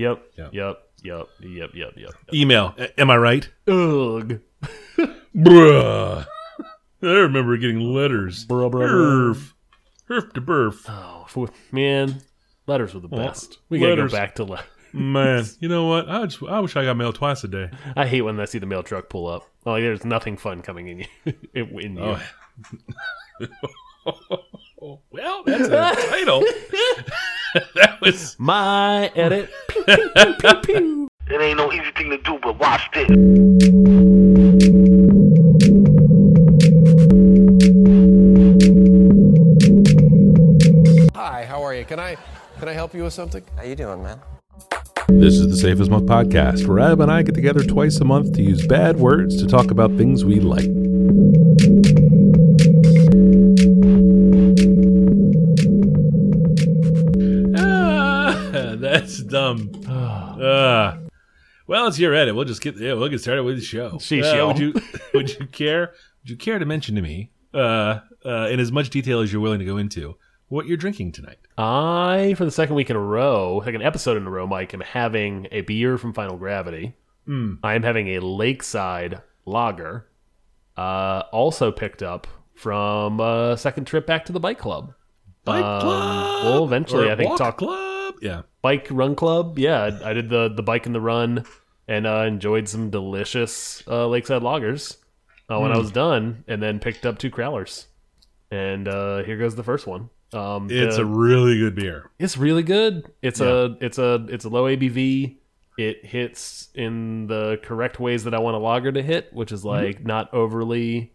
Yep. Yeah. Yep. Yep. Yep. Yep. Yep. Email. A- Am I right? Ugh. Bruh. I remember getting letters. Bruh, bruh. Herf. Herf to burf. Oh, for- man, letters were the best. We gotta letters. go back to. Le Man, you know what? I, just, I wish I got mail twice a day. I hate when I see the mail truck pull up. Like, there's nothing fun coming in you. in in you. Oh. well, that's a title. that was My edit. Pew, pew, pew, pew, pew. It ain't no easy thing to do, but watch this. Hi, how are you? Can I can I help you with something? How you doing, man? This is the Safe as Milk podcast, where Ab and I get together twice a month to use bad words to talk about things we like. Dumb. Ah. well, it's your edit. We'll just get yeah, we'll get started with the show. Uh, would you would you care would you care to mention to me uh, uh, in as much detail as you're willing to go into what you're drinking tonight? I, for the second week in a row, like an episode in a row, Mike, am having a beer from Final Gravity. Hmm. I am having a Lakeside Lager. Uh, also picked up from a second trip back to the bike club. Bike Um, club. we'll eventually, Or I think, talk- club. Yeah. Bike Run Club. Yeah, I I did the the bike and the run and uh, enjoyed some delicious uh, Lakeside Lagers uh, when I Hmm. was done, and then picked up two Crowlers. And uh, here goes the first one. Um, It's the- a really good beer. It's really good. It's a it's a it's a low ABV. It hits in the correct ways that I want a lager to hit, which is like not overly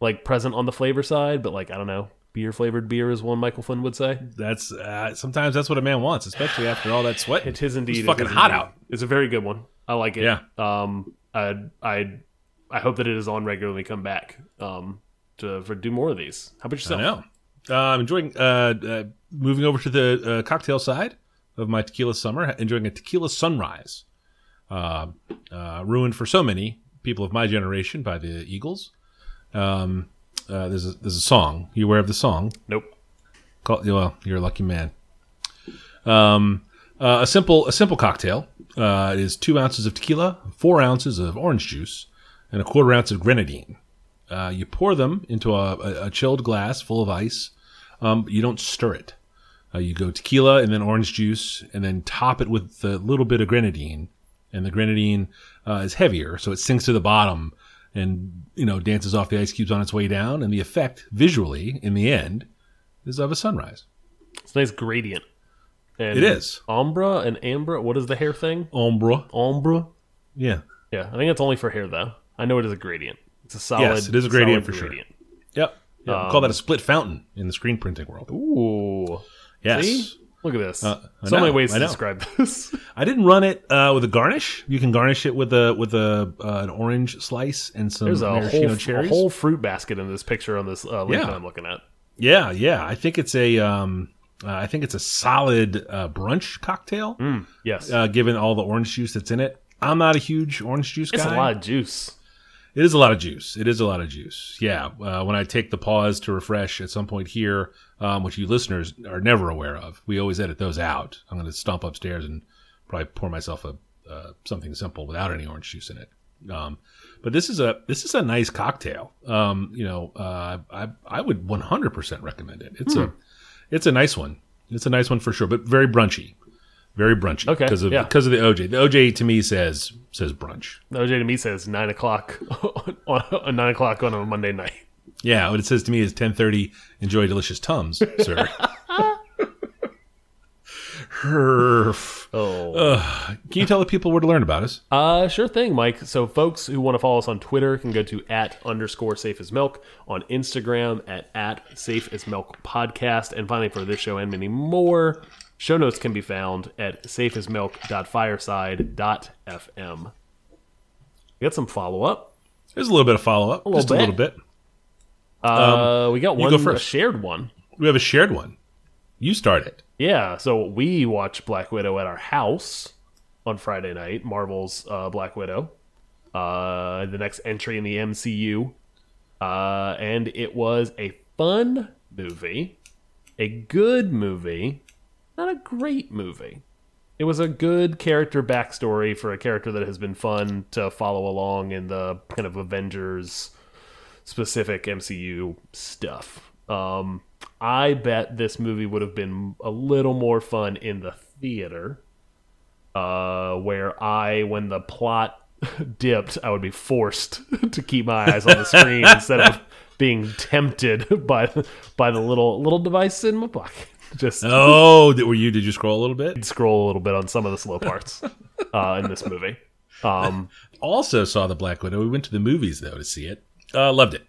like present on the flavor side, but like I don't know, beer flavored beer is one Michael Flynn would say. That's uh, sometimes that's what a man wants, especially after all that sweat. It is indeed. It's fucking is hot indeed. out. It's a very good one. I like it. Yeah. Um. I I I hope that it is on regularly. Come back. Um. To for do more of these. How about I yourself? know. Uh, I'm enjoying uh, uh, moving over to the uh, cocktail side of my tequila summer. Enjoying a tequila sunrise, uh, uh, ruined for so many people of my generation by the Eagles. Um, uh, there's a, there's a song. You aware of the song? Nope. Call, well, you're a lucky man. Um, uh, a simple a simple cocktail. Uh, it is two ounces of tequila, four ounces of orange juice, and a quarter ounce of grenadine. Uh, you pour them into a, a, a chilled glass full of ice. Um, you don't stir it. Uh, you go tequila and then orange juice, and then top it with a little bit of grenadine. And the grenadine uh, is heavier, so it sinks to the bottom and you know dances off the ice cubes on its way down. And the effect visually, in the end, is of a sunrise. It's a nice gradient. And It is. Ombra and Ambra. What is the hair thing? Ombre. Ombra. Yeah. Yeah, I think it's only for hair though. I know it is a gradient. It's a solid. Yes, it is a gradient for sure. Yep. Yeah, we call that a um, split fountain in the screen printing world. Ooh. Yes. See? Look at this. Uh, I so many ways to describe this. I didn't run it uh, with a garnish. You can garnish it with a with a uh, an orange slice and some There's a maraschino whole, a cherries. whole fruit basket in this picture on this uh, link Yeah. that I'm looking at. Yeah, yeah. I think it's a um, uh, I think it's a solid uh, brunch cocktail. Yes. Uh, given all the orange juice that's in it, I'm not a huge orange juice it's guy. It's a lot of juice. It is a lot of juice. It is a lot of juice. Yeah. Uh, when I take the pause to refresh at some point here, um, which you listeners are never aware of, we always edit those out. I'm going to stomp upstairs and probably pour myself a uh, something simple without any orange juice in it. Um, but this is a this is a nice cocktail. Um, you know, uh, I I would 100% recommend it. It's a it's a nice one. It's a nice one for sure, but very brunchy. Very brunchy Okay, because of yeah. because of the OJ. The OJ to me says says brunch. The OJ to me says nine o'clock on, on nine o'clock on a Monday night. Yeah, what it says to me is 10:30. Enjoy delicious tums, sir. Herf. Oh. Can you tell the people where to learn about us? Uh, sure thing, Mike. So, folks who want to follow us on Twitter can go to at underscore safe as milk, on Instagram at at safe as milk podcast, and finally for this show and many more, show notes can be found at safeasmilk.fireside.fm. We got some follow up. There's a little bit of follow up, little just a little bit. Uh, we got one You go first. a shared one. We have a shared one. You start it. Yeah, so we watched Black Widow at our house on Friday night. Marvel's uh, Black Widow, uh, the next entry in the MCU, uh, and it was a fun movie, a good movie, not a great movie. it was a good character backstory for a character that has been fun to follow along in the kind of Avengers specific MCU stuff. Um, I bet this movie would have been a little more fun in the theater, uh, where I, when the plot dipped, I would be forced to keep my eyes on the screen instead of being tempted by by the little little device in my pocket. Just Oh, did, were you? Did you scroll a little bit? scroll a little bit on some of the slow parts uh, in this movie. Um, Also saw the Black Widow. We went to the movies though to see it. Uh, loved it.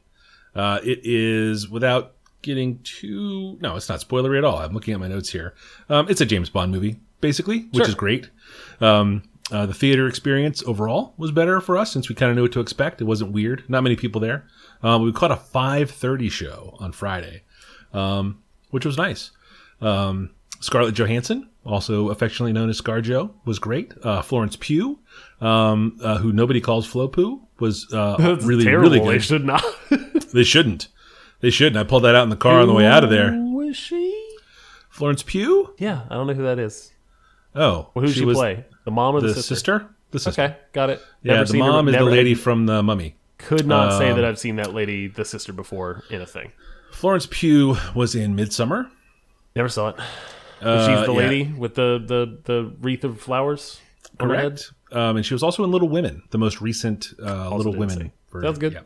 Uh, it is without getting too. No, it's not spoilery at all. I'm looking at my notes here. Um, it's a James Bond movie, basically, which Sure. is great. Um, uh, the theater experience overall was better for us since we kind of knew what to expect. It wasn't weird. Not many people there. Um, we caught a 5:30 show on Friday, um, which was nice. Um, Scarlett Johansson, also affectionately known as ScarJo, was great. Uh, Florence Pugh, um, uh, who nobody calls Flo Poo, was uh, really terrible. really They should not. They shouldn't. They shouldn't. I pulled that out in the car on the way out of there. Who is she? Florence Pugh. Yeah, I don't know who that is. Oh, Well, who she, was play? The mom or the, The sister? sister. The sister. Okay, got it. Yeah, Never the seen her, mom is the lady from the Mummy. Could not say Um, that I've seen that lady, the sister, before in a thing. Florence Pugh was in Midsommar. Never saw it. Uh, She's the yeah, lady with the, the, the wreath of flowers. on her head? correct. Um, and she was also in Little Women, the most recent uh, Little Women version. Sounds good. Yeah.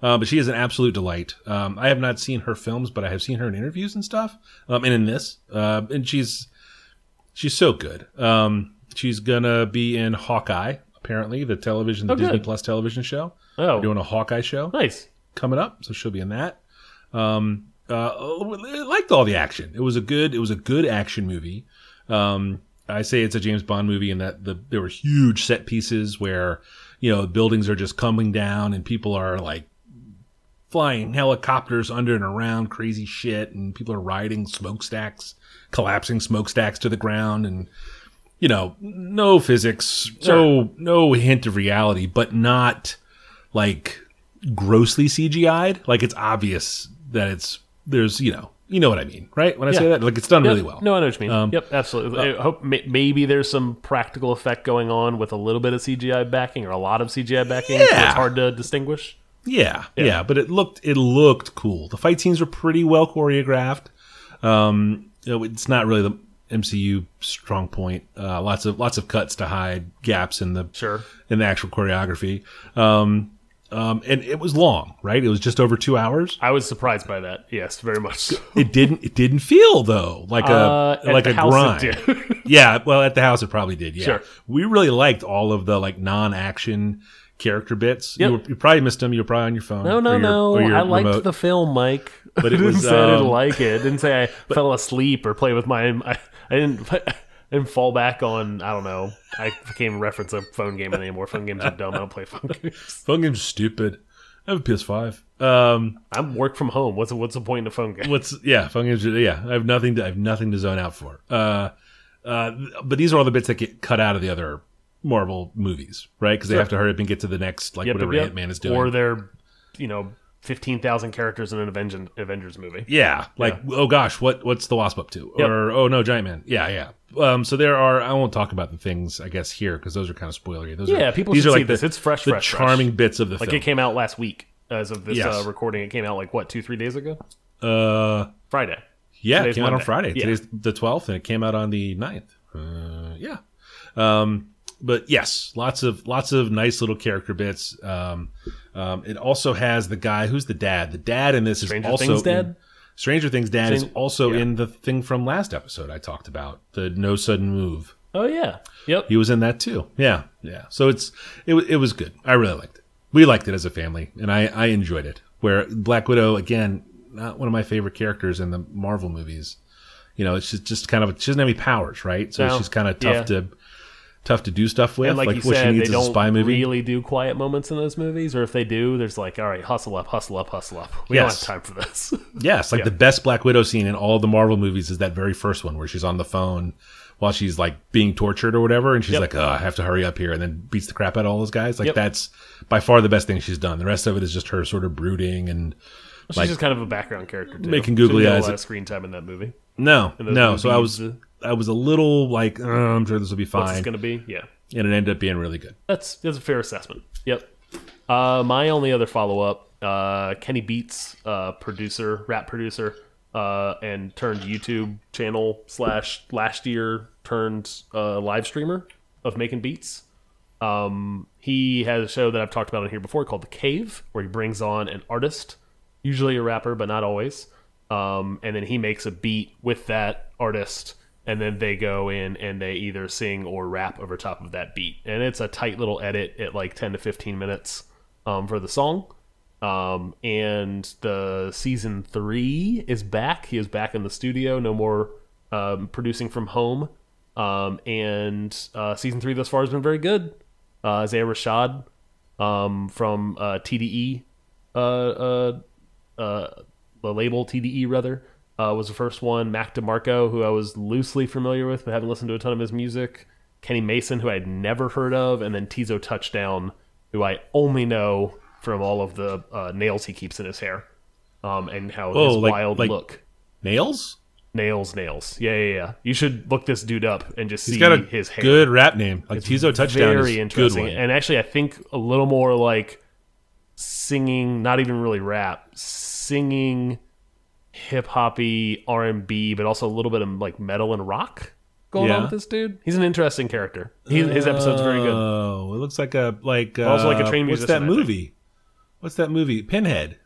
Uh, but she is an absolute delight. Um, I have not seen her films, but I have seen her in interviews and stuff, um, and in this, uh, and she's she's so good. Um, she's gonna be in Hawkeye, apparently the television, the Oh, Disney good. Plus television show. Oh, They're doing a Hawkeye show. nice. coming up, so she'll be in that. Um, uh, liked all the action. It was a good, it was a good action movie. Um, I say it's a James Bond movie in that the there were huge set pieces where you know buildings are just coming down and people are like flying helicopters under and around crazy shit and people are riding smokestacks collapsing smokestacks to the ground and you know no physics no no hint of reality but not like grossly CGI'd. Like it's obvious that it's there's you know you know what I mean, right? When I say that, like it's done Yep. really well. No, I know what you mean. Um, yep, absolutely. I hope may- maybe there's some practical effect going on with a little bit of CGI backing or a lot of CGI backing. so Yeah. it's hard to distinguish. Yeah, yeah, but it looked it looked cool. The fight scenes were pretty well choreographed. Um, it's not really the MCU strong point. Uh, lots of lots of cuts to hide gaps in the Sure. in the actual choreography. Um, um, and it was long, right? It was just over two hours. I was surprised by that. Yes, very much. so. It didn't. It didn't feel though like a Uh, at like a grind. yeah, well, at the house it probably did. Yeah, Sure. we really liked all of the like non-action character bits. Yep. You, were, you probably missed them. You were probably on your phone. No, no, your- no. I liked remote. the film, Mike. But it didn't was, say I didn't um, like it. Didn't say I fell asleep or play with my. I, I didn't. Didn't fall back on. I don't know. I can't even reference a phone game anymore. Phone games are dumb. I don't play phone games. phone game's are stupid. I have a PS5. Um, I'm work from home. What's what's the point in a phone game? what's yeah, phone games. Yeah, I have nothing to I have nothing to zone out for. Uh, uh, but these are all the bits that get cut out of the other Marvel movies, right? Because they have to hurry up and get to the next like Yep, whatever yep, Ant Man is doing. Or they're, you know, fifteen thousand characters in an Avengers Avengers movie. Yeah, like oh gosh, what what's the wasp up to? Yep. Or oh no, giant man. Yeah, yeah. Um, so there are. I won't talk about the things I guess here because those are kind of spoilery. Those Yeah, are, people these are see like this. The, It's fresh, the fresh, fresh. charming bits of the Like film. it came out last week as of this Yes. uh, recording. It came out like what two three days ago? uh, Friday. yeah, Today's it came out on Friday. Yeah. Today's the twelfth, and it came out on the 9th. Uh, yeah. Um, but yes, lots of lots of nice little character bits. Um, um, it also has the guy who's the dad. The dad in this Stranger is also Things dad? in- Stranger Things dad is also yeah. in the thing from last episode I talked about, the no sudden move. Oh yeah. Yep. He was in that too. Yeah, yeah. So it's it it was good. I really liked it. We liked it as a family, and I I enjoyed it. Where Black Widow again, not one of my favorite characters in the Marvel movies. You know, it's just, just kind of she doesn't have any powers, right? So No. she's kind of tough Yeah. to tough to do stuff with. And like, like you what said, she needs they is a don't spy movie. really do quiet moments in those movies, or if they do, there's like, all right, hustle up, hustle up, hustle up. We Yes. don't have time for this. Yes, like Yeah. the best Black Widow scene in all the Marvel movies is that very first one where she's on the phone while she's like being tortured or whatever, and she's Yep. like, "Oh, I have to hurry up here," and then beats the crap out of all those guys. Like Yep. that's by far the best thing she's done. The rest of it is just her sort of brooding and She's Like- just kind of a background character too. Making googly eyes A lot of screen time in that movie. no, no. So I was uh, I was a little like, "Uh, I'm sure this will be What's fine, this going to be? Yeah. and it ended up being really good. That's that's a fair assessment. Yep. Uh, my only other follow up, uh, Kenny Beats, uh, producer, rap producer, uh, and turned YouTube channel slash last year turned uh, live streamer of making beats. Um, he has a show that I've talked about on here before called The Cave, where he brings on an artist, usually a rapper, but not always. Um, and then he makes a beat with that artist, and then they go in and they either sing or rap over top of that beat. And it's a tight little edit at like 10 to 15 minutes um, for the song. Um, and the season three is back. He is back in the studio, no more um, producing from home. Um, and uh, season three thus far has been very good. Uh, Isaiah Rashad um, from uh, TDE, uh, uh, uh, the label TDE rather, uh, was the first one. Mac DeMarco, who I was loosely familiar with but haven't listened to a ton of his music. Kenny Mason, who I'd never heard of, and then Teezo Touchdown, who I only know from all of the uh, nails he keeps in his hair, um, and how Oh, his like- wild like- look. Nails. Nails, nails. Yeah, yeah, yeah. You should look this dude up and just He's see got a his hair. good rap name. Like Teezo Touchdown Very interesting. And actually, I think a little more like singing, not even really rap, singing hip hoppy R and B, but also a little bit of like metal and rock going Yeah. on with this dude. He's an interesting character. He, his episode's very good. Oh, it looks like a like uh, Also like a trained What's that movie? What's that movie? Pinhead.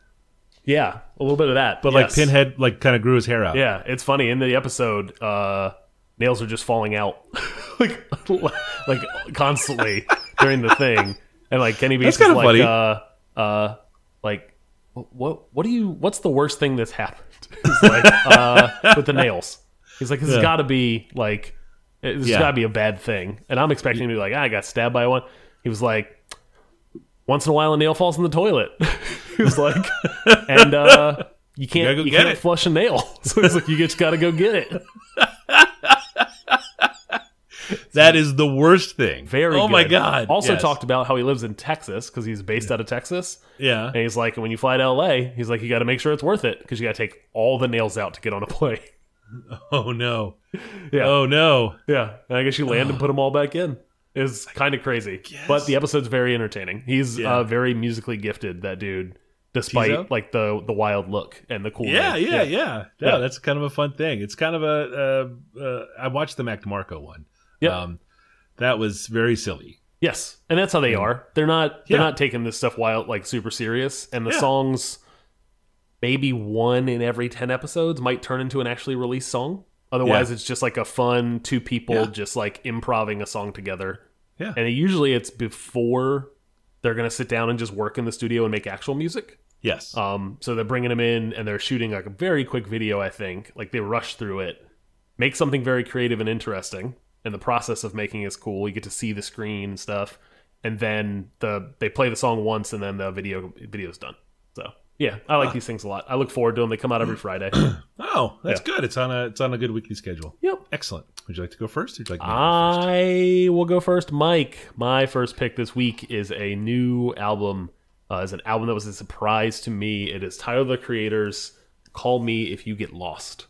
Yeah, a little bit of that. But yes. like Pinhead, like kind of grew his hair out. Yeah, it's funny in the episode. uh Nails are just falling out, like like constantly during the thing, and like Kenny Beats is like, funny. uh, uh, like what what do you what's the worst thing that's happened? He's like uh, with the nails. He's like, this has Yeah. got to be like this Yeah. got to be a bad thing, and I'm expecting him to be like, ah, I got stabbed by one. He was like, once in a while a nail falls in the toilet. he was like, and uh, you can't gotta go you get can't it. flush a nail. So he's like, you just got to go get it. That is the worst thing. Very. Oh my god. Also Yes. talked about how he lives in Texas because he's based out of Texas, Yeah. and he's like, when you fly to LA, he's like, you got to make sure it's worth it because you got to take all the nails out to get on a plane. Oh no. yeah, Oh no. yeah. And I guess you land and put them all back in. It's kind of crazy, but the episode's very entertaining. He's Yeah. uh, very musically gifted. That dude, despite Teezo? like the the wild look and the cool. Yeah, yeah, yeah, yeah. Yeah. that's kind of a fun thing. It's kind of a. Uh, uh, I watched the Mac DeMarco one. Yeah. Um, that was very silly. Yes, and that's how they are. They're not. They're Yeah. not taking this stuff wild like super serious. And the Yeah. songs, maybe one in every ten episodes, might turn into an actually released song. Otherwise, Yeah. it's just like a fun two people just like improvising a song together. Yeah. And it, usually, it's before they're gonna sit down and just work in the studio and make actual music. Yes. Um, so they're bringing them in and they're shooting like a very quick video. I think like they rush through it, make something very creative and interesting. And the process of making is cool. You get to see the screen and stuff, and then the they play the song once, and then the video video's done. So yeah, I like these things a lot. I look forward to them. They come out every Friday. oh, that's yeah. good. It's on a. It's on a good weekly schedule. yep. Excellent. Would you like to go first? Or would you like to go first? I will go first. Mike, my first pick this week is a new album. Uh, is an album that was a surprise to me. It is Tyler the Creator's "Call Me If You Get Lost."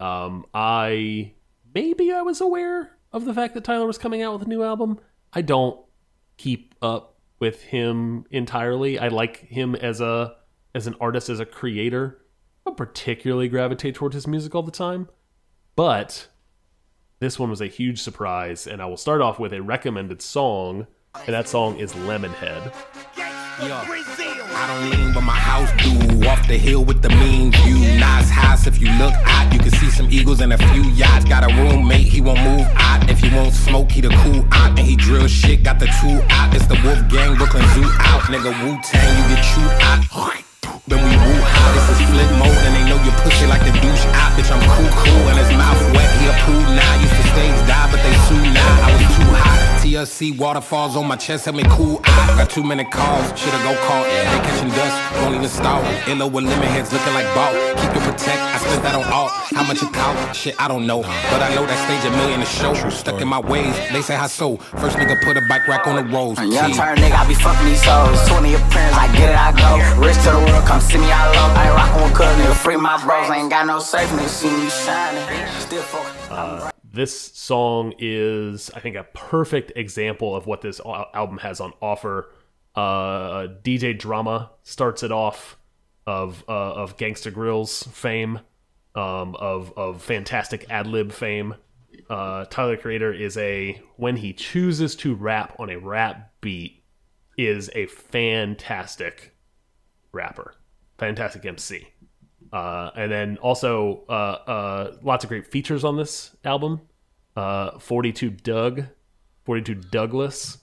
Um, I maybe I was aware of the fact that Tyler was coming out with a new album. I don't keep up with him entirely. I like him as a as an artist, as a creator. I don't particularly gravitate towards his music all the time, but this one was a huge surprise, and I will start off with a recommended song, and that song is Lemonhead. I don't lean, but my house do. Off the hill with the mean view. Nice house, if you look out, you can see some eagles and a few yachts. Got a roommate, he won't move out. If he won't smoke, he the cool out. And he drill shit, got the two out. It's the Wolf Gang, Brooklyn Zoo out. Nigga, Wu Tang, you get chewed out. Then we woo high, this is flip mode, and they know you TLC waterfalls on my chest, help me cool out. Got too many calls, shoulda go call. They catching dust, won't even stall. Illo with lemon heads looking like ball. Keep your protect, I spent that on all. How much it cost? Shit, I don't know. But I know that stage a million a show. Stuck in my ways, they say how so. First nigga put a bike rack on the rolls. Young turn nigga, I be fucking these hoes. 20 appearance, I get it, I go. Rich to the world, come see me, I love. I ain't rockin' with cuz, nigga, free my bros. Ain't got no safe, nigga, see me shining. Still focused. Uh, this song is, I think, a perfect example of what this album has on offer. Uh, DJ Drama starts it off of uh, of Gangsta Grillz fame, um, of of fantastic ad lib fame. Uh, Tyler Creator is a when he chooses to rap on a rap beat is a fantastic rapper, fantastic MC. Uh, and then also uh, uh, lots of great features on this album. Uh, 42 Dugg, 42 Douglas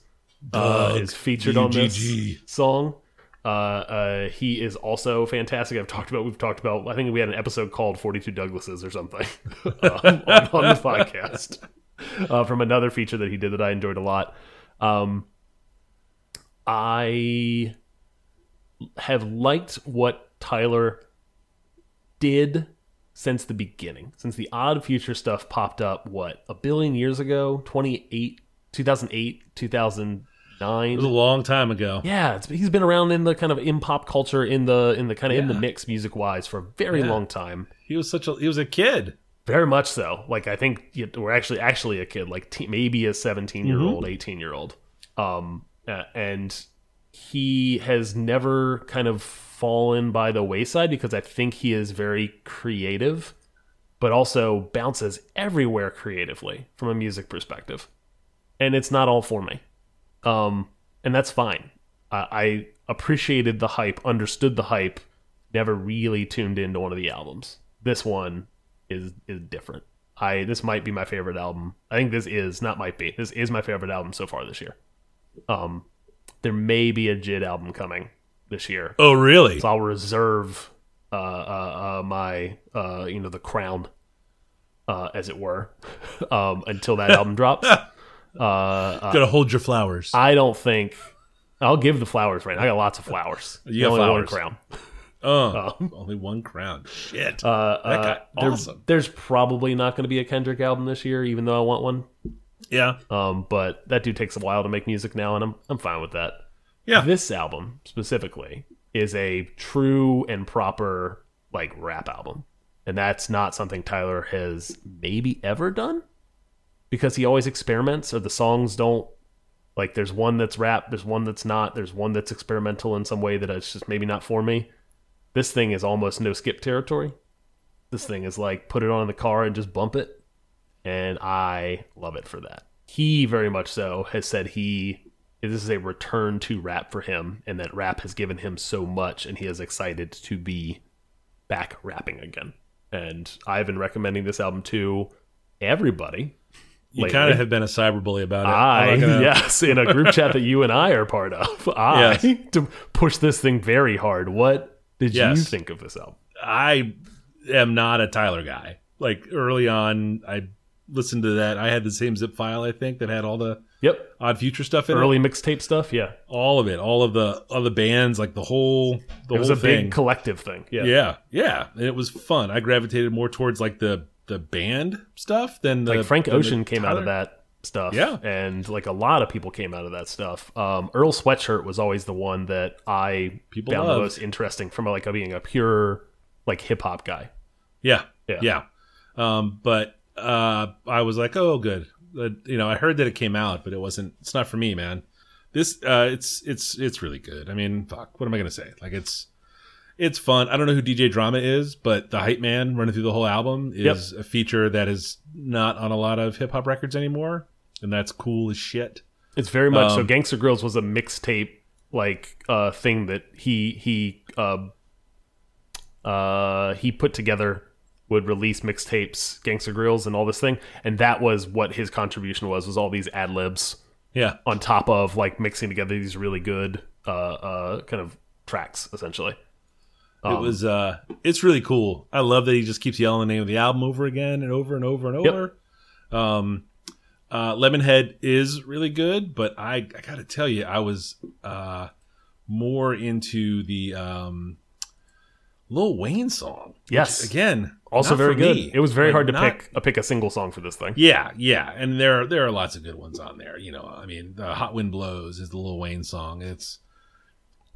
uh, is featured on this song. Uh, uh, he is also fantastic. I've talked about, we've talked about, I think we had an episode called 42 Douglases or something um, on, on the podcast uh, from another feature that he did that I enjoyed a lot. Um, I have liked what Tyler did since the beginning, since the Odd Future stuff popped up, what, a billion years ago? 28, 2008, It 2009? was a long time ago. Yeah, it's, he's been around in the kind of in pop culture, in the in the kind of in the mix music wise for a very Yeah. long time. He was such a he was a kid. Very much so. Like I think you- we're actually actually a kid, like maybe a seventeen year old, eighteen year old. Um, uh, and he has never kind of fallen by the wayside because I think he is very creative, but also bounces everywhere creatively from a music perspective. And it's not all for me. Um, and that's fine. I, I appreciated the hype, understood the hype, never really tuned into one of the albums. This one is is different. I this might be my favorite album. I think this is not might be. This is my favorite album so far this year. Um, there may be a JID album coming this year, Oh, really? so I'll reserve uh, uh, uh, my uh, you know the crown, uh, as it were, um, until that album drops. Uh, Gotta hold your flowers. I don't think I'll give the flowers right. now. I got lots of flowers. You got Only one crown. oh, only one crown. Shit. Uh, that guy, uh, there- awesome. there's probably not going to be a Kendrick album this year, even though I want one. Yeah, Um, but that dude takes a while to make music now, and I'm I'm fine with that. yeah. This album specifically is a true and proper like rap album, and that's not something Tyler has maybe ever done because he always experiments, or the songs don't like. There's one that's rap, there's one that's not, there's one that's experimental in some way that it's just maybe not for me. This thing is almost no skip territory. This thing is like put it on in the car and just bump it, and I love it for that. He very much so has said he this is a return to rap for him, and that rap has given him so much, and he is excited to be back rapping again. And I've been recommending this album to everybody. You kind of have been a cyberbully about it. I gonna- yes, in a group chat that you and I are part of. I Yes. to push this thing very hard. What did you Yes. think of this album? I am not a Tyler guy. Like early on, I listened to that. I had the same zip file, I think, that had all the Yep, Odd Future stuff in early mixtape stuff. Yeah, All of it, all of the all the bands, like the whole the it was whole a thing. big collective thing. Yeah, yeah, yeah, and it was fun. I gravitated more towards like the the band stuff than the like Frank Ocean came out of that stuff. Yeah. and like a lot of people came out of that stuff. Um, Earl Sweatshirt was always the one that I People found the most interesting from like being a pure like hip hop guy. Yeah, Yeah. yeah, Um, but uh, I was like, oh, good. Uh, you know, I heard that it came out, but it wasn't. It's not for me, man. This, uh, it's it's it's really good. I mean, fuck. What am I gonna say? Like, it's it's fun. I don't know who DJ Drama is, but the hype man running through the whole album is a feature that is not on a lot of hip hop records anymore, and that's cool as shit. It's very much so. Um, Gangsta Grillz was a mixtape like uh, thing that he he uh, uh, he put together. Would release mixtapes, Gangsta Grillz, and all this thing, and that was what his contribution was. Was all these ad libs Yeah, on top of like mixing together these really good uh, uh, kind of tracks, essentially. Um, it was. uh It's really cool. I love that he just keeps yelling the name of the album over again and over and over and Yep. over. Um, uh, Lemonhead is really good, but I, I got to tell you, I was uh, more into the um, Lil Wayne song. Yes. again, also very good. me. It was very hard to not- pick a pick a single song for this thing. Yeah, yeah, and there there are lots of good ones on there. You know, I mean, the "Hot Wind Blows" is the Lil Wayne song. It's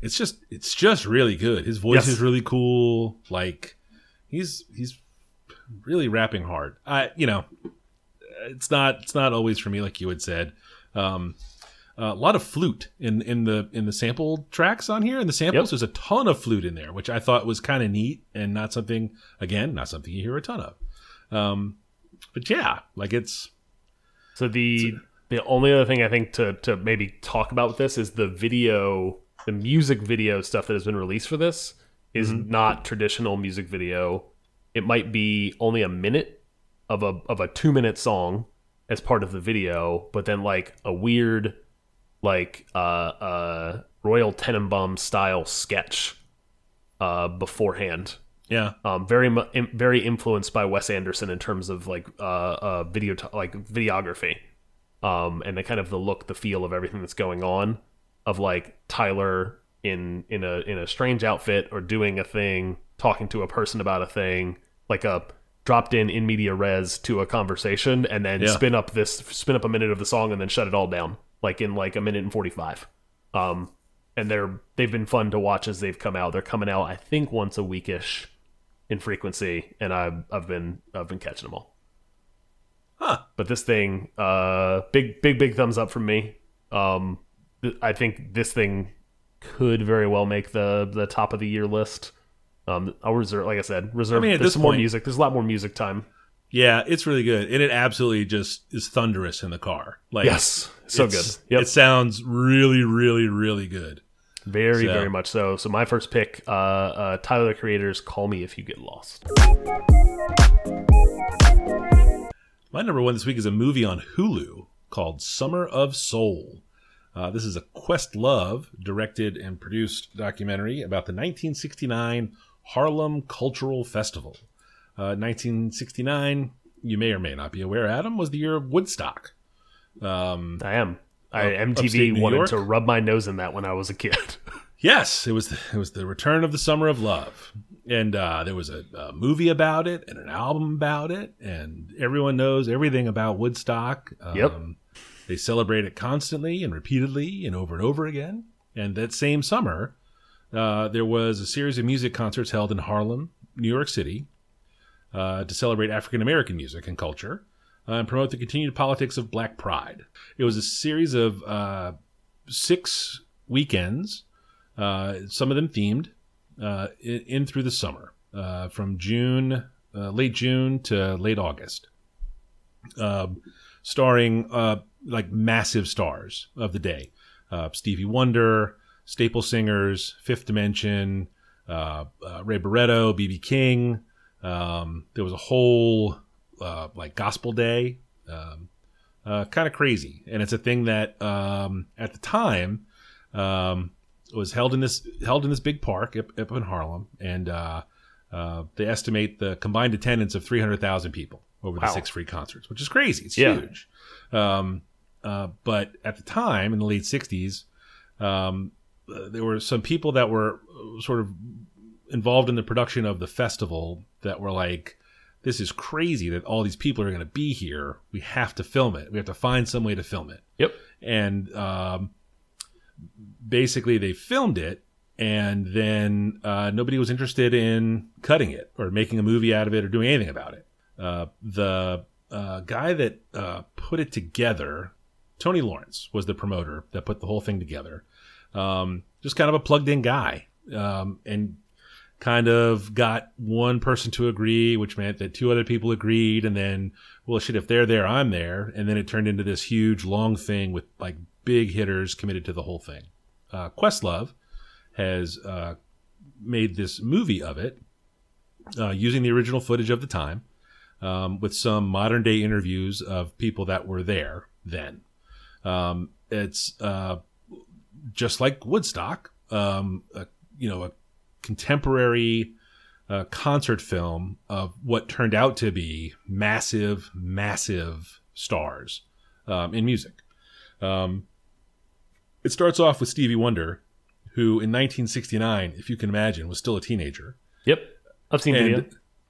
it's just it's just really good. His voice Yes. is really cool. Like he's he's really rapping hard. I you know, it's not it's not always for me, like you had said. Um, a lot of flute in in the in the sample tracks on here. In the samples, Yep. there's a ton of flute in there, which I thought was kind of neat and not something again, not something you hear a ton of. Um, but yeah, like it's So the the only other thing I think to to maybe talk about with this is the video, the music video stuff that has been released for this is not traditional music video. It might be only a minute of a of a two minute song as part of the video, but then like a weird like uh uh Royal Tenenbaum style sketch uh beforehand. Yeah, um, very very influenced by Wes Anderson in terms of like uh, uh video like videography, um, and the kind of the look, the feel of everything that's going on, of like Tyler in in a in a strange outfit or doing a thing, talking to a person about a thing, like a dropped in in media res to a conversation, and then Yeah. spin up this spin up a minute of the song and then shut it all down, like in like a minute and forty five. Um, and they're they've been fun to watch as they've come out. They're coming out, I think, once a weekish in frequency, and I've I've been I've been catching them all. Huh. But this thing, uh, big big big thumbs up from me. Um, th- I think this thing could very well make the the top of the year list. Um, I'll reserve, like I said, reserve. I mean, there's this some more music. There's a lot more music time. Yeah, it's really good, and it absolutely just is thunderous in the car. Like Yes, so good. Yep. It sounds really, really, really good. Very, So- very much so. So my first pick, uh, uh, Tyler the Creator's "Call Me If You Get Lost." My number one this week is a movie on Hulu called Summer of Soul. Uh, this is a Questlove directed and produced documentary about the 1969 Harlem Cultural Festival. Uh, 1969, you may or may not be aware, Adam, was the year of Woodstock. Um, I am. I MTV wanted York? to rub my nose in that when I was a kid. Yes, it was the, it was the return of the summer of love, and uh, there was a, a movie about it and an album about it, and everyone knows everything about Woodstock. Um, Yep. They celebrate it constantly and repeatedly and over and over again. And that same summer, uh, there was a series of music concerts held in Harlem, New York City, uh, to celebrate African American music and culture uh, and promote the continued politics of Black Pride. It was a series of uh, six weekends, uh, some of them themed, uh, in, in through the summer, uh, from June, late June to late August, um, starring like massive stars of the day: Stevie Wonder, staple singers, Fifth Dimension, Ray Barretto, BB King. Um, there was a whole uh, like gospel day, um, uh, kind of crazy, and it's a thing that um, at the time um, was held in this held in this big park up, up in Harlem, and uh, uh, they estimate the combined attendance of three hundred thousand people over the six free concerts, which is crazy. It's Yeah. huge. Um, uh, but at the time, in the late '60s, um, there were some people that were sort of involved in the production of the festival that were like, "This is crazy that all these people are going to be here. We have to film it. We have to find some way to film it." Yep. and um, basically they filmed it and then uh, nobody was interested in cutting it or making a movie out of it or doing anything about it uh, the uh, guy that uh, put it together tony lawrence was the promoter that put the whole thing together um, just kind of a plugged in guy um, and kind of got one person to agree, which meant that two other people agreed, and then, well, shit, if they're there, I'm there, and then it turned into this huge long thing with like big hitters committed to the whole thing. Uh, Questlove has uh, made this movie of it uh, using the original footage of the time, um, with some modern day interviews of people that were there then. Um, it's uh, just like Woodstock, um, a, you know, a contemporary uh, concert film of what turned out to be massive, massive stars um, in music. Um, it starts off with Stevie Wonder, who in 1969, if you can imagine, was still a teenager. Yep. I've seen video.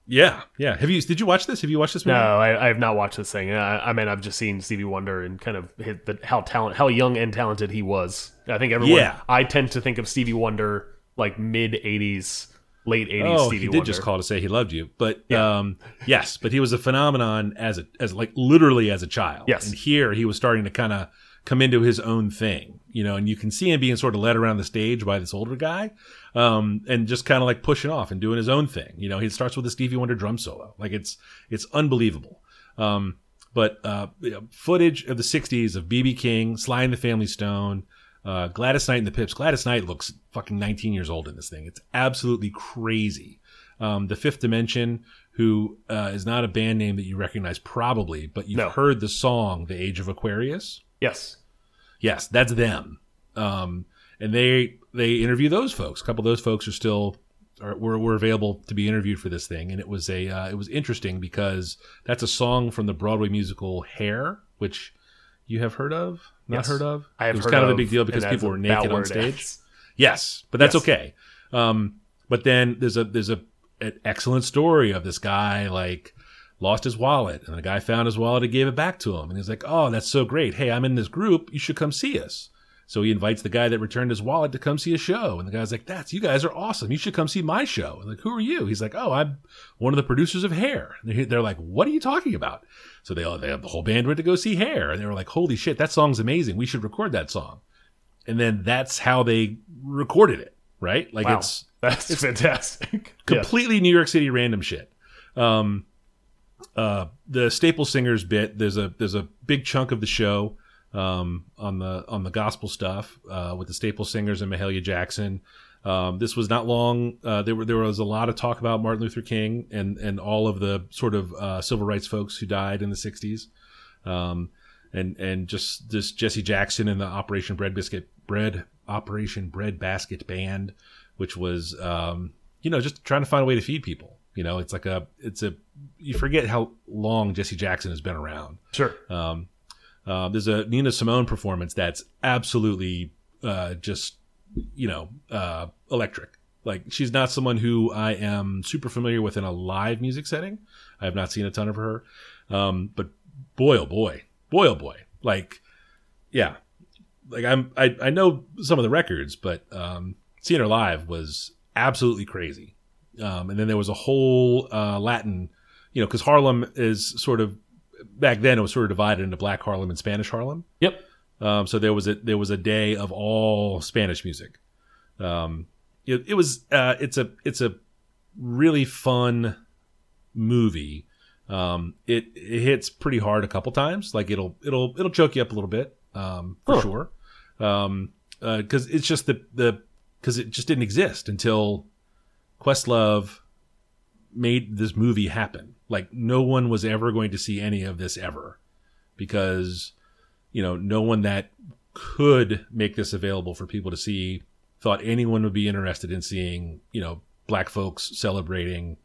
Yeah, yeah. Have you? Did you watch this? Have you watched this movie? No, I, I have not watched this thing. I, I mean, I've just seen Stevie Wonder and kind of hit the, how talent, how young and talented he was. I think everyone. Yeah. I tend to think of Stevie Wonder like mid '80s, late '80s Oh, Stevie he did Wonder. just call to say he loved you, but Yeah. um, yes, but he was a phenomenon as a as like literally as a child. Yes. and here he was starting to kind of come into his own thing, you know, and you can see him being sort of led around the stage by this older guy, um, and just kind of like pushing off and doing his own thing. You know, he starts with a Stevie Wonder drum solo, like it's it's unbelievable. Um, but uh, footage of the '60s of BB King, Sly and the Family Stone. Uh, Gladys Knight and the Pips. Gladys Knight looks fucking 19 years old in this thing. It's absolutely crazy. Um, the Fifth Dimension, who uh, is not a band name that you recognize probably, but you've No. heard the song "The Age of Aquarius." Yes. Yes, that's them. Um, and they they interview those folks. A couple of those folks are still are, were, were available to be interviewed for this thing, and it was a uh, it was interesting because that's a song from the Broadway musical Hair, which you have heard of, not Yes. heard of. I have it was kind of a big deal because people were naked on stage. Yes, but that's Yes. okay. Um, but then there's a there's a an excellent story of this guy like lost his wallet and the guy found his wallet and gave it back to him and he's like, "Oh, that's so great. Hey, I'm in this group. You should come see us." So he invites the guy that returned his wallet to come see a show, and the guy's like, "That's you guys are awesome. You should come see my show." And like, "Who are you?" He's like, "Oh, I'm one of the producers of Hair." And they're- they're like, "What are you talking about?" So they all they have the whole band went to go see Hair, and they were like, "Holy shit, that song's amazing. We should record that song." And then that's how they recorded it, right? Like Wow. it's That's it's fantastic. Yeah. completely New York City random shit. Um, uh, the Staple Singers bit there's a there's a big chunk of the show um, on the on the gospel stuff uh, with the Staple Singers and Mahalia Jackson. Um, this was not long. Uh, there were there was a lot of talk about Martin Luther King and and all of the sort of uh, civil rights folks who died in the '60s, um, and and just this Jesse Jackson and the Operation Bread Biscuit Bread Operation Bread Basket Band, which was um, you know just trying to find a way to feed people. You know, it's like a it's a you forget how long Jesse Jackson has been around. Sure. Um, uh, there's a Nina Simone performance that's absolutely uh, just you know uh, electric. Like she's not someone who I am super familiar with in a live music setting. I have not seen a ton of her, um, but boy oh boy, boy oh boy, like yeah, like I'm I, I know some of the records, but um, seeing her live was absolutely crazy. Um, and then there was a whole uh, Latin, you know, because Harlem is sort of back then it was sort of divided into Black Harlem and Spanish Harlem. Yep. Um, so there was a there was a day of all Spanish music. Um, it, it was uh, it's a it's a really fun movie. Um, it, it hits pretty hard a couple times. Like it'll it'll it'll choke you up a little bit um, for Huh. sure. Um, because it's just the the because it just didn't exist until Questlove made this movie happen. Like no one was ever going to see any of this ever because you know no one that could make this available for people to see thought anyone would be interested in seeing you know black folks celebrating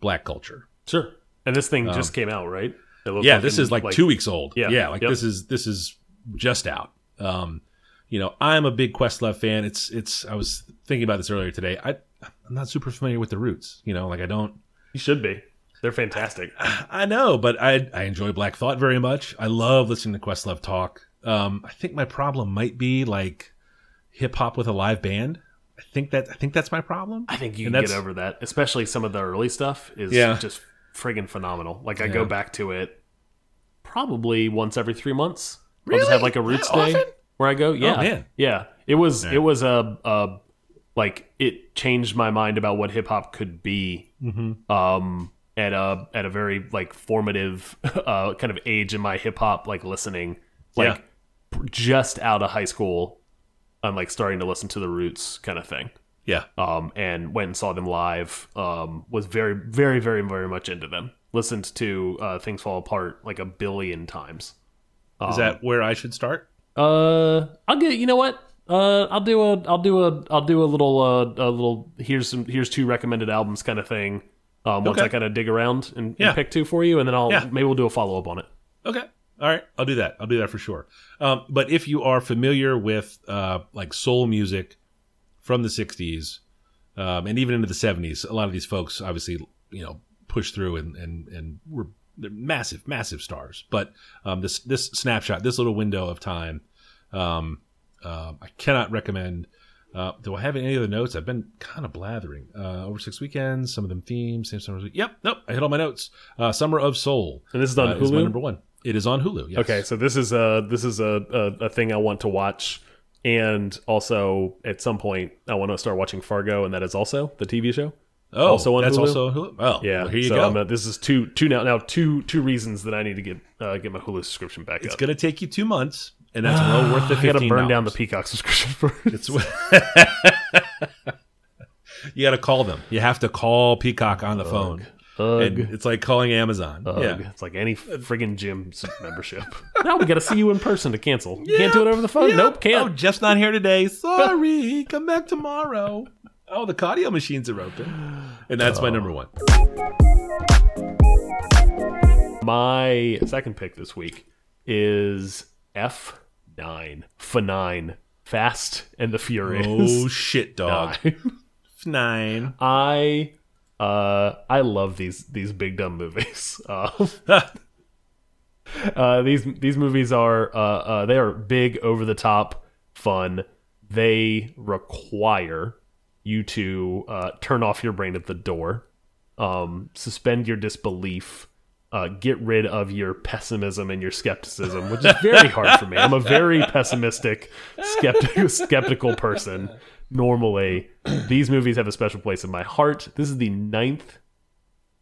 black culture. Sure. And this thing just came out, right? Um, Yeah, this fucking, is like, two weeks old. Yeah, yeah, like yep. this is this is just out. Um, you know, I'm a big Questlove fan. It's it's. I was thinking about this earlier today. I I'm not super familiar with the roots. You know, like I don't. You should be. They're fantastic. I know, but I I enjoy Black Thought very much. I love listening to Questlove talk. Um, I think my problem might be like hip hop with a live band. I think that I think that's my problem. I think you And can get over that. Especially some of the early stuff is Yeah. just friggin' phenomenal. Like I Yeah. go back to it probably once every three months. I'll just Really? have like a roots That day often? where I go. Yeah, man. yeah. It was it was a, a like it changed my mind about what hip hop could be. Mm-hmm. Um, at a at a very like formative uh kind of age in my hip hop like listening, like Yeah. just out of high school. I'm like starting to listen to the roots kind of thing Yeah, um, and went and saw them live. Um, was very, very, very, very much into them. Listened to uh, Things Fall Apart like a billion times. is that where I should start? Uh, I'll get. You know what? Uh, I'll do a. I'll do a. I'll do a little. Uh, a little. Here's some. Here's two recommended albums kind of thing. Um, once Okay. I kind of dig around and, and pick two for you, and then I'll Yeah. maybe we'll do a follow up on it. Okay. All right. I'll do that. I'll do that for sure. Um, but if you are familiar with uh, like soul music from the 60s um, and even into the 70s, a lot of these folks obviously, you know, pushed through and, and, and were they're massive, massive stars. But um, this, this snapshot, this little window of time, um, uh, I cannot recommend Uh, do I have any other notes? I've been kind of blathering. Uh, over six weekends, some of them themes, same summer. Yep, nope. I hit all my notes. Uh, Summer of Soul. And this is on uh, Is my Hulu? number one. It is on Hulu. Yes. Okay, so this is a this is a, a a thing I want to watch, and also at some point I want to start watching Fargo, and that is also the TV show. Oh, Also on that's Hulu? also on Hulu. Oh, Yeah, well, here you so go. Uh, this is two two now now two two reasons that I need to get uh, get my Hulu subscription back it's up. gonna take you two months, and that's well worth the I gotta burn down the Peacock subscription first. You got to call them. You have to call Peacock on the phone. Ugh. It's like calling Amazon. Ugh. Yeah. It's like any friggin' gym membership. no, we got to see you in person to cancel. You can't do it over the phone. Nope, Oh, can't. Oh, Jeff's not here today. Sorry. Come back tomorrow. Oh, the cardio machines are open. And that's my oh. number one. My second pick this week is F9. F9. Fast and the Furious. Oh, shit, dog. Nine. Nine. I uh I love these these big dumb movies. Uh, uh, these these movies are uh, uh, they are big over the top fun. They require you to uh, turn off your brain at the door, um, suspend your disbelief, uh, get rid of your pessimism and your skepticism, which is very hard for me. I'm a very pessimistic, skeptic, skeptical person. Normally, these movies have a special place in my heart. This is the ninth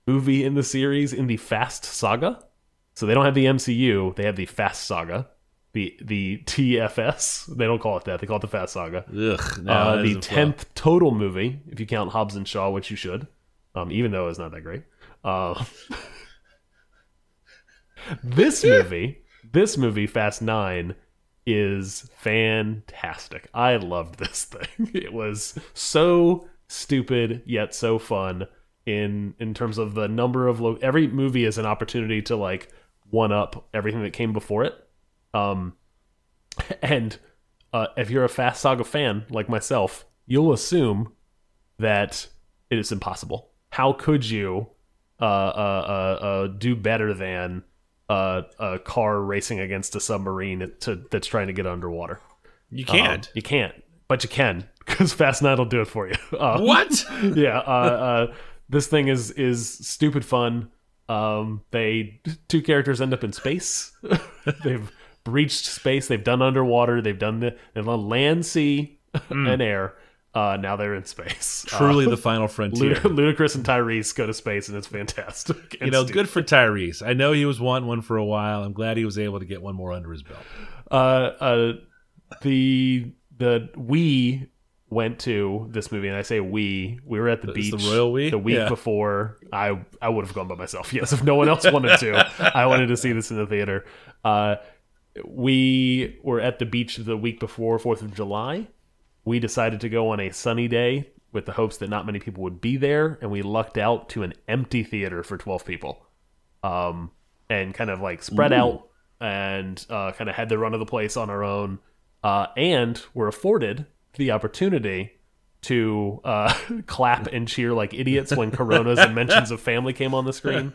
movie in the series in the Fast Saga. So they don't have the MCU; they have the Fast Saga, the the TFS. They don't call it that; they call it the Fast Saga. Ugh. No, uh, the tenth total movie, if you count Hobbs and Shaw, which you should, um, even though it's not that great. Uh, this movie, this movie, Fast Nine, is fantastic. I loved this thing. It was so stupid yet so fun in in terms of the number of lo- every movie is an opportunity to like one up everything that came before it. Um, and uh, if you're a Fast Saga fan like myself, you'll assume that it is impossible. How could you uh, uh, uh, uh, do better than uh, a car racing against a submarine to, that's trying to get underwater? You Um, can't. you can't, but you can because Fast Nine will do it for you. Um, what? yeah, uh, uh, this thing is is stupid fun. Um, they two characters end up in space. they've breached space. They've done underwater. They've done the they've done land, sea, and air. Uh, now they're in space. Truly Uh, the final frontier. Ludacris and Tyrese go to space, and it's fantastic. you know, stupid. good for Tyrese. I know he was wanting one for a while. I'm glad he was able to get one more under his belt. uh, uh, the the we went to this movie, and I say we. We were at the It's beach the royal we? the week Yeah. before. I I would have gone by myself. Yes, if no one else wanted to, I wanted to see this in the theater. Uh, we were at the beach the week before Fourth of July. We decided to go on a sunny day with the hopes that not many people would be there, and we lucked out to an empty theater for twelve people um, and kind of like spread out and uh, kind of had the run of the place on our own, uh, and were afforded the opportunity to uh, clap and cheer like idiots when Coronas and mentions of family came on the screen.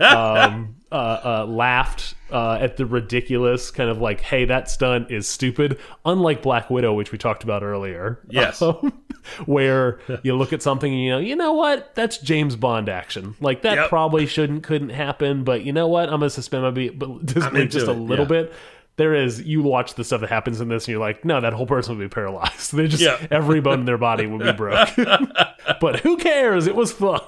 Um, uh, uh, laughed uh, at the ridiculous kind of like, "Hey, that stunt is stupid." Unlike Black Widow, which we talked about earlier, Yes. um, where you look at something and you know, you know what, that's James Bond action. Like that Yep. probably shouldn't, couldn't happen. But you know what, I'm gonna suspend my be- disbelief just a little yeah. bit. There is you watch the stuff that happens in this, and you're like, no, that whole person would be paralyzed. They just Yeah. every bone in their body would be broke but who cares? It was fun.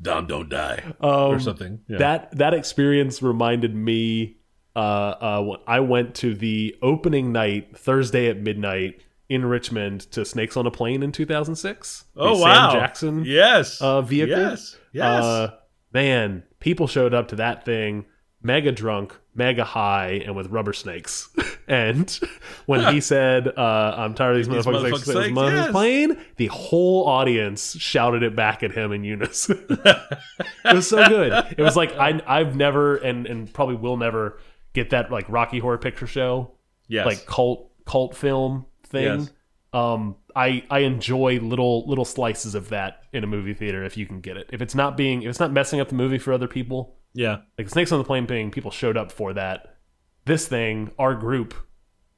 Dom don't die. Um, or something. Yeah. That that experience reminded me. Uh, uh, I went to the opening night Thursday at midnight in Richmond to Snakes on a Plane in 2006. The oh, Sam wow. Jackson Yes. uh, vehicle. Yes. Yes. Uh, man, people showed up to that thing mega drunk, mega high, and with rubber snakes. and when he said, uh, "I'm tired of these These motherfuckers, motherfuckers' snakes, snakes, yes. playing," the whole audience shouted it back at him in unison. it was so good. It was like I, I've never and and probably will never get that like Rocky Horror Picture Show yes. like cult cult film thing. Yes. Um, I I enjoy little little slices of that in a movie theater if you can get it. If it's not being if it's not messing up the movie for other people, yeah. like Snakes on the Plane thing, people showed up for that. This thing, our group,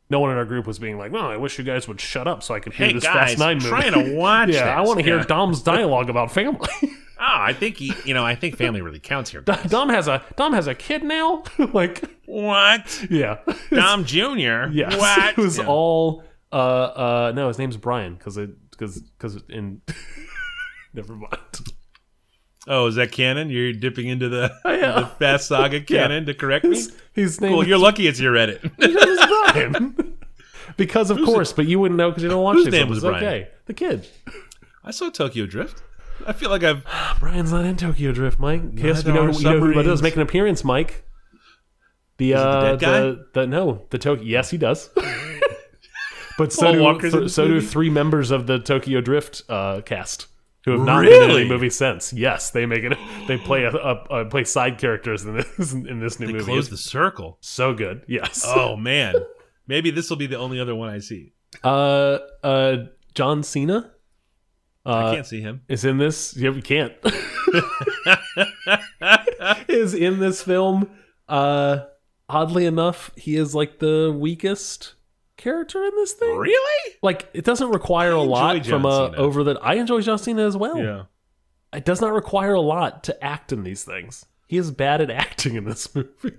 no one in our group was being like, "No, I wish you guys would shut up so I could hear Hey this guys, Fast Nine movie." trying to watch yeah, I want to hear Yeah. Dom's dialogue about family. Oh, I think he, you know, I think family really counts here. Dom has a Dom has a kid now. like, what? yeah, Dom Jr. yes, What? it was Yeah. all. Uh, uh, no, his name's Brian because it because because in. Never mind. Oh, is that canon? You're dipping into the, Yeah. the Fast Saga canon to correct me? His, his name Cool. You're lucky it's your Reddit. Brian. because of course, but you wouldn't know because you don't watch whose name was Brian? Okay, the kid. I saw Tokyo Drift. I feel like I've. Brian's not in Tokyo Drift, Mike. Yes, we know, we know who does make an appearance, Mike. The it the uh, dead guy? the, the no, the Tokyo. Yes, he does. but so Paul do so do three members of the Tokyo Drift uh, cast who have not been in any movie since. Yes, they make it. They play a, a, a play side characters in this in this new They movie. closed It's the circle. so good. Yes. Oh man, maybe this will be the only other one I see. Uh, uh, John Cena. I Uh, can't see him. is in this. Yeah, we can't. is in this film. Uh, oddly enough, he is like the weakest character in this thing. Really? Like, it doesn't require a lot John from a Cena. over the. I enjoy John Cena as well. Yeah. It does not require a lot to act in these things. He is bad at acting in this movie.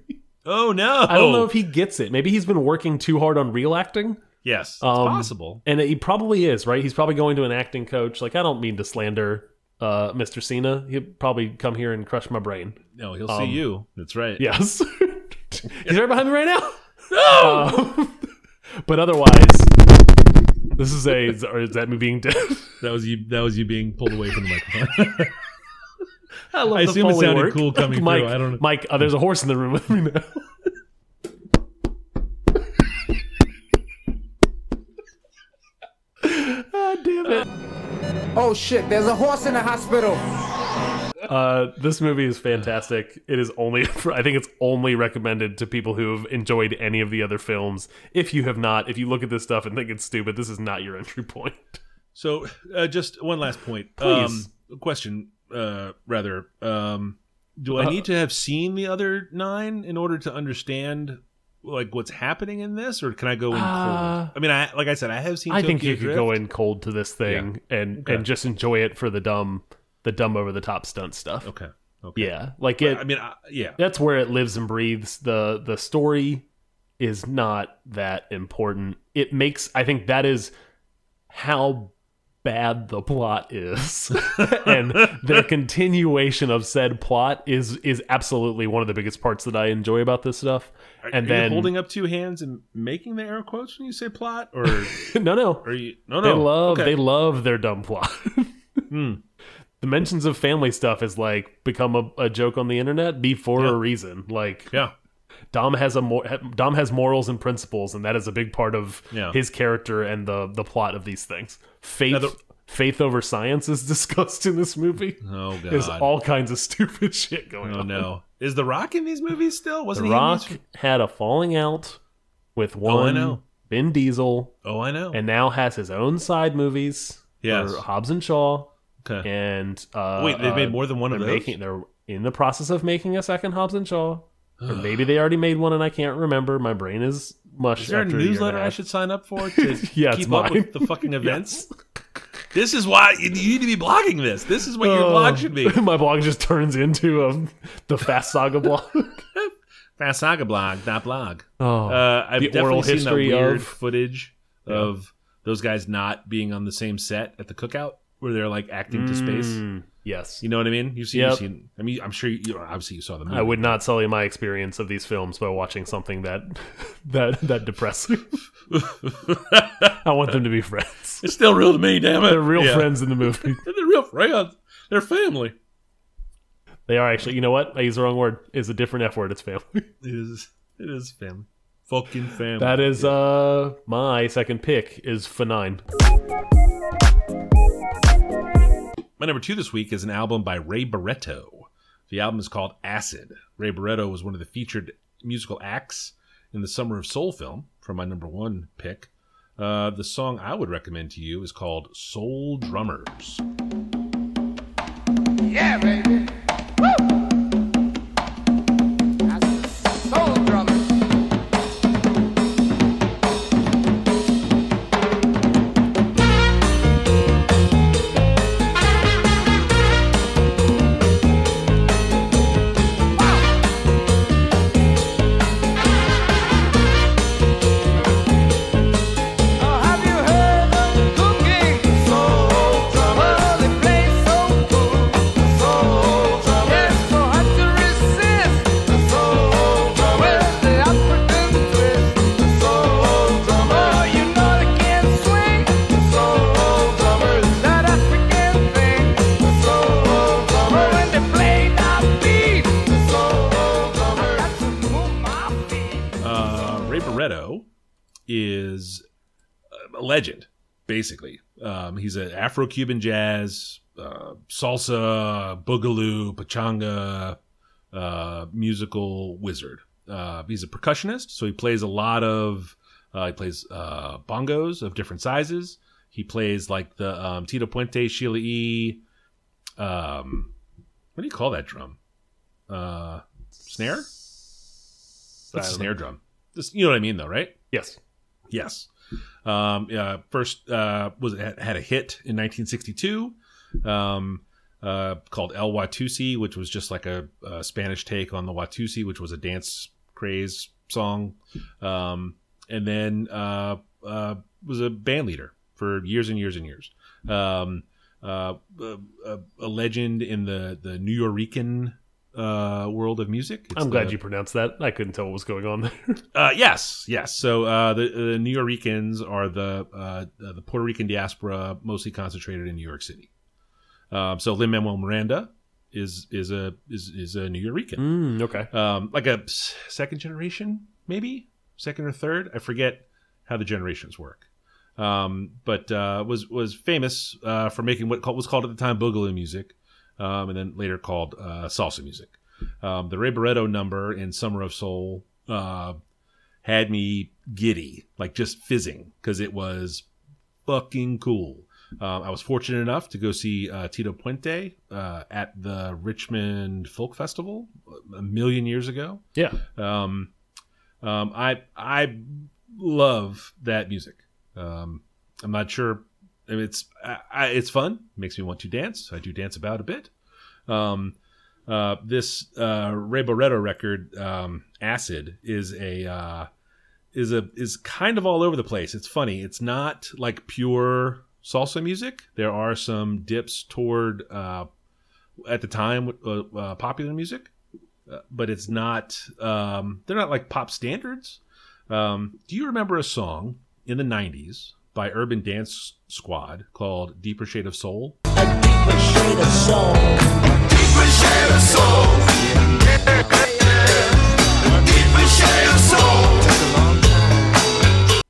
Oh no. I don't know if he gets it. Maybe he's been working too hard on real acting. Yes, it's Um, possible. And he probably is, right? He's probably going to an acting coach. Like, I don't mean to slander uh, Mr. Cena. He'll probably come here and crush my brain. No, he'll um, see you. That's right. Yes. He's right behind me right now. No! But otherwise, this is a. Or is that me being dead? That was you. That was you being pulled away from the microphone. I love I the assume it sounded work. cool coming through. I don't know. Mike, uh, there's a horse in the room with me now. ah, damn it. Oh shit, there's a horse in the hospital. Uh, this movie is fantastic. It is only, I think it's only recommended to people who have enjoyed any of the other films. If you have not, if you look at this stuff and think it's stupid, this is not your entry point. So, uh, just one last point. Please. Um, question, uh, rather. Um, do I Uh, need to have seen the other nine in order to understand like what's happening in this, or can I go in Uh, cold? I mean, I like I said, I have seen. I think Tokyo you could go in cold to this thing and Okay. and just enjoy it for the dumb, the dumb over the top stunt stuff. Okay. Okay. Yeah, like it. I mean, I, yeah. that's where it lives and breathes. the The story is not that important. It makes. I think that is how bad the plot is, and the continuation of said plot is is absolutely one of the biggest parts that I enjoy about this stuff. Are, and are then you holding up two hands and making the air quotes when you say plot, or no, no, are you? No, no? they love Okay. they love their dumb plot. Hmm. The mentions of family stuff has like become a, a joke on the internet be for Yeah. a reason. Like Yeah. Dom has a mor- Dom has morals and principles, and that is a big part of Yeah. his character and the the plot of these things. Faith the- faith over science is discussed in this movie. Oh god. There's all kinds of stupid shit going oh on. no. Is The Rock in these movies still? Wasn't The he? Rock had a falling out with oh, I one know. Vin Diesel, Oh, I know. and now has his own side movies. Yes. Hobbs and Shaw. Okay. and uh, Wait, they've uh, made more than one of they're those? Making, they're in the process of making a second Hobbs and Shaw, or maybe they already made one and I can't remember. My brain is mush. Is there a newsletter I should sign up for to Yeah, keep up with the fucking events? This is why you need to be blogging this. This is what your Oh, blog should be. my blog just turns into um, the Fast Saga blog. Fast Saga blog, that blog. oh, Uh, I've The definitely seen that weird of- footage of those guys not being on the same set at the cookout where they're like acting to space. Mm, yes. You know what I mean? You've seen, Yep. you've seen. I mean, I'm sure you, you know, obviously you saw the movie. I would not sully my experience of these films by watching something that that that depressing. I want them to be friends. It's still real to me, damn it. They're real Yeah. friends in the movie. They're real friends. They're family. They are actually. You know what? I used the wrong word. It's a different F word. It's family. It is. It is family. Fucking family. That is uh my second pick is F9. My number two this week is an album by Ray Barretto. The album is called Acid. Ray Barretto was one of the featured musical acts in the Summer of Soul film for my number one pick. Uh, the song I would recommend to you is called Soul Drummers. Yeah, baby. Legend, basically. Um, he's an Afro-Cuban jazz, uh, salsa, boogaloo, pachanga uh, musical wizard. Uh, he's a percussionist, so he plays a lot of. Uh, he plays uh, bongos of different sizes. He plays like the um, Tito Puente, Sheila E. Um, what do you call that drum? Uh, snare? That's a snare drum. This, you know what I mean, though, right? Yes. Yes. Um, first uh, was had had a hit in 1962 um, uh, called El Watusi, which was just like a, a Spanish take on the Watusi, which was a dance craze song. Um, and then uh, uh, was a band leader for years and years and years. Um, uh, a, a, a legend in the the Nuyorican uh, world of music. It's I'm glad the- you pronounced that. I couldn't tell what was going on there. uh, yes, yes. So uh, the, the New Yorkers are the uh, the Puerto Rican diaspora, mostly concentrated in New York City. Um, so Lin Manuel Miranda is is a is is a Nuyorican, mm, okay. um, like a second generation, maybe second or third. I forget how the generations work. Um, but uh, was was famous uh, for making what was called at the time boogaloo music, um, and then later called uh, salsa music. Um, the Ray Barretto number in Summer of Soul uh, had me giddy, like just fizzing, because it was fucking cool. Um, I was fortunate enough to go see uh, Tito Puente uh, at the Richmond Folk Festival a million years ago. Yeah. Um, um, I I love that music. Um, I'm not sure. It's I, it's fun. Makes me want to dance. I do dance about a bit. Um, uh, this uh, Ray Barretto record, um, Acid, is a uh, is a is kind of all over the place. It's funny. It's not like pure salsa music. There are some dips toward uh, at the time uh, uh, popular music, uh, but it's not. Um, they're not like pop standards. Um, do you remember a song in the '90s by Urban Dance Squad called "Deeper Shade of Soul"? Deeper Shade of Soul. Deeper Shade of Soul takes a long time.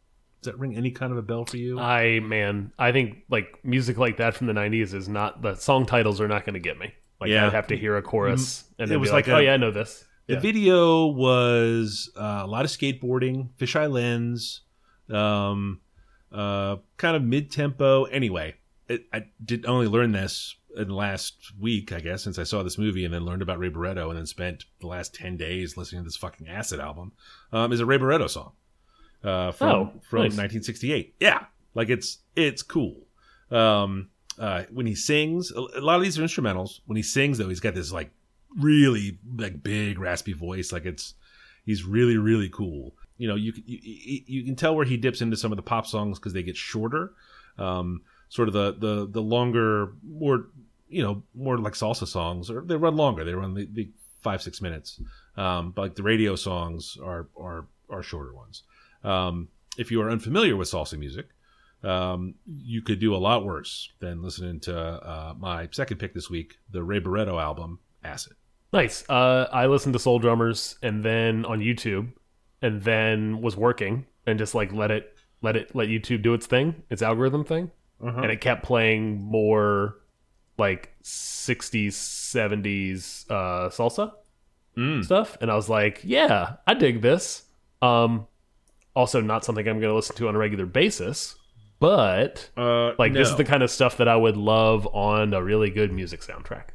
Does that ring any kind of a bell for you? I man, I think like music like that from the '90s is not the song titles are not going to get me. Like Yeah. I'd have to hear a chorus and It was be like, like "Oh yeah, I know this." The Yeah. video was uh, a lot of skateboarding, fisheye lens, um, uh, kind of mid tempo. Anyway, it, I did only learn this in the last week, I guess, since I saw this movie and then learned about Ray Barretto and then spent the last 10 days listening to this fucking Acid album. Um, is a Ray Barretto song uh, from, Oh, from nice. 1968. Yeah, like it's it's cool. Um, uh, when he sings, a a lot of these are instrumentals. When he sings, though, he's got this like really like big raspy voice. Like it's he's really really cool. You know, you you, you can tell where he dips into some of the pop songs because they get shorter. Um, sort of the the the longer, more you know, more like salsa songs, or they run longer. They run the, the five six minutes. Um, but like the radio songs are are are shorter ones. Um, if you are unfamiliar with salsa music, um, you could do a lot worse than listening to uh, my second pick this week, the Ray Barretto album, Acid. Nice. Uh, I listened to Soul Drummers and then on YouTube, and then was working and just like let it let it let YouTube do its thing, its algorithm thing, and it kept playing more like 60s, 70s uh, salsa stuff, and I was like, yeah, I dig this. Um, also, not something I'm going to listen to on a regular basis, but Uh, like this is the kind of stuff that I would love on a really good music soundtrack.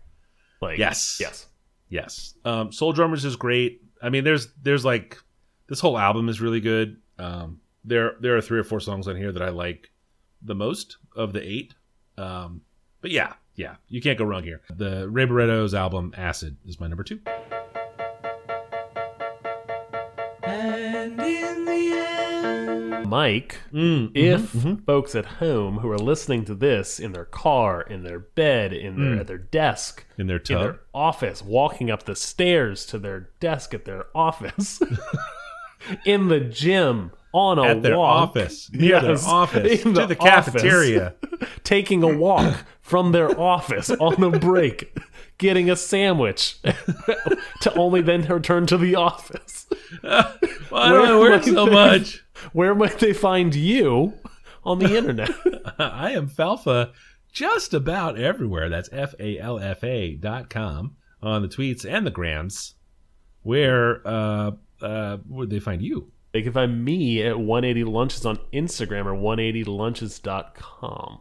Like Yes. yes. Yes. Um, Soul Drummers is great. I mean, there's there's like this whole album is really good. Um, there there are three or four songs on here that I like the most of the eight. Um, but yeah, yeah, you can't go wrong here. The Ray Barretto's album Acid is my number two. Mike, Mm, if folks at home who are listening to this in their car, in their bed, in their at their desk, In their in tub. their office, walking up the stairs to their desk at their office, in the gym, on a At their walk, office, near their office, in to the cafeteria. taking a walk from their office on a break, getting a sandwich, to only then return to the office. Why do I work so they- much? Where might they find you on the internet. I am Falfa just about everywhere. That's F A L F A dot com on the tweets and the grams. Where uh, uh, would they find you? They can find me at 180 Lunches on Instagram or 180lunches.com.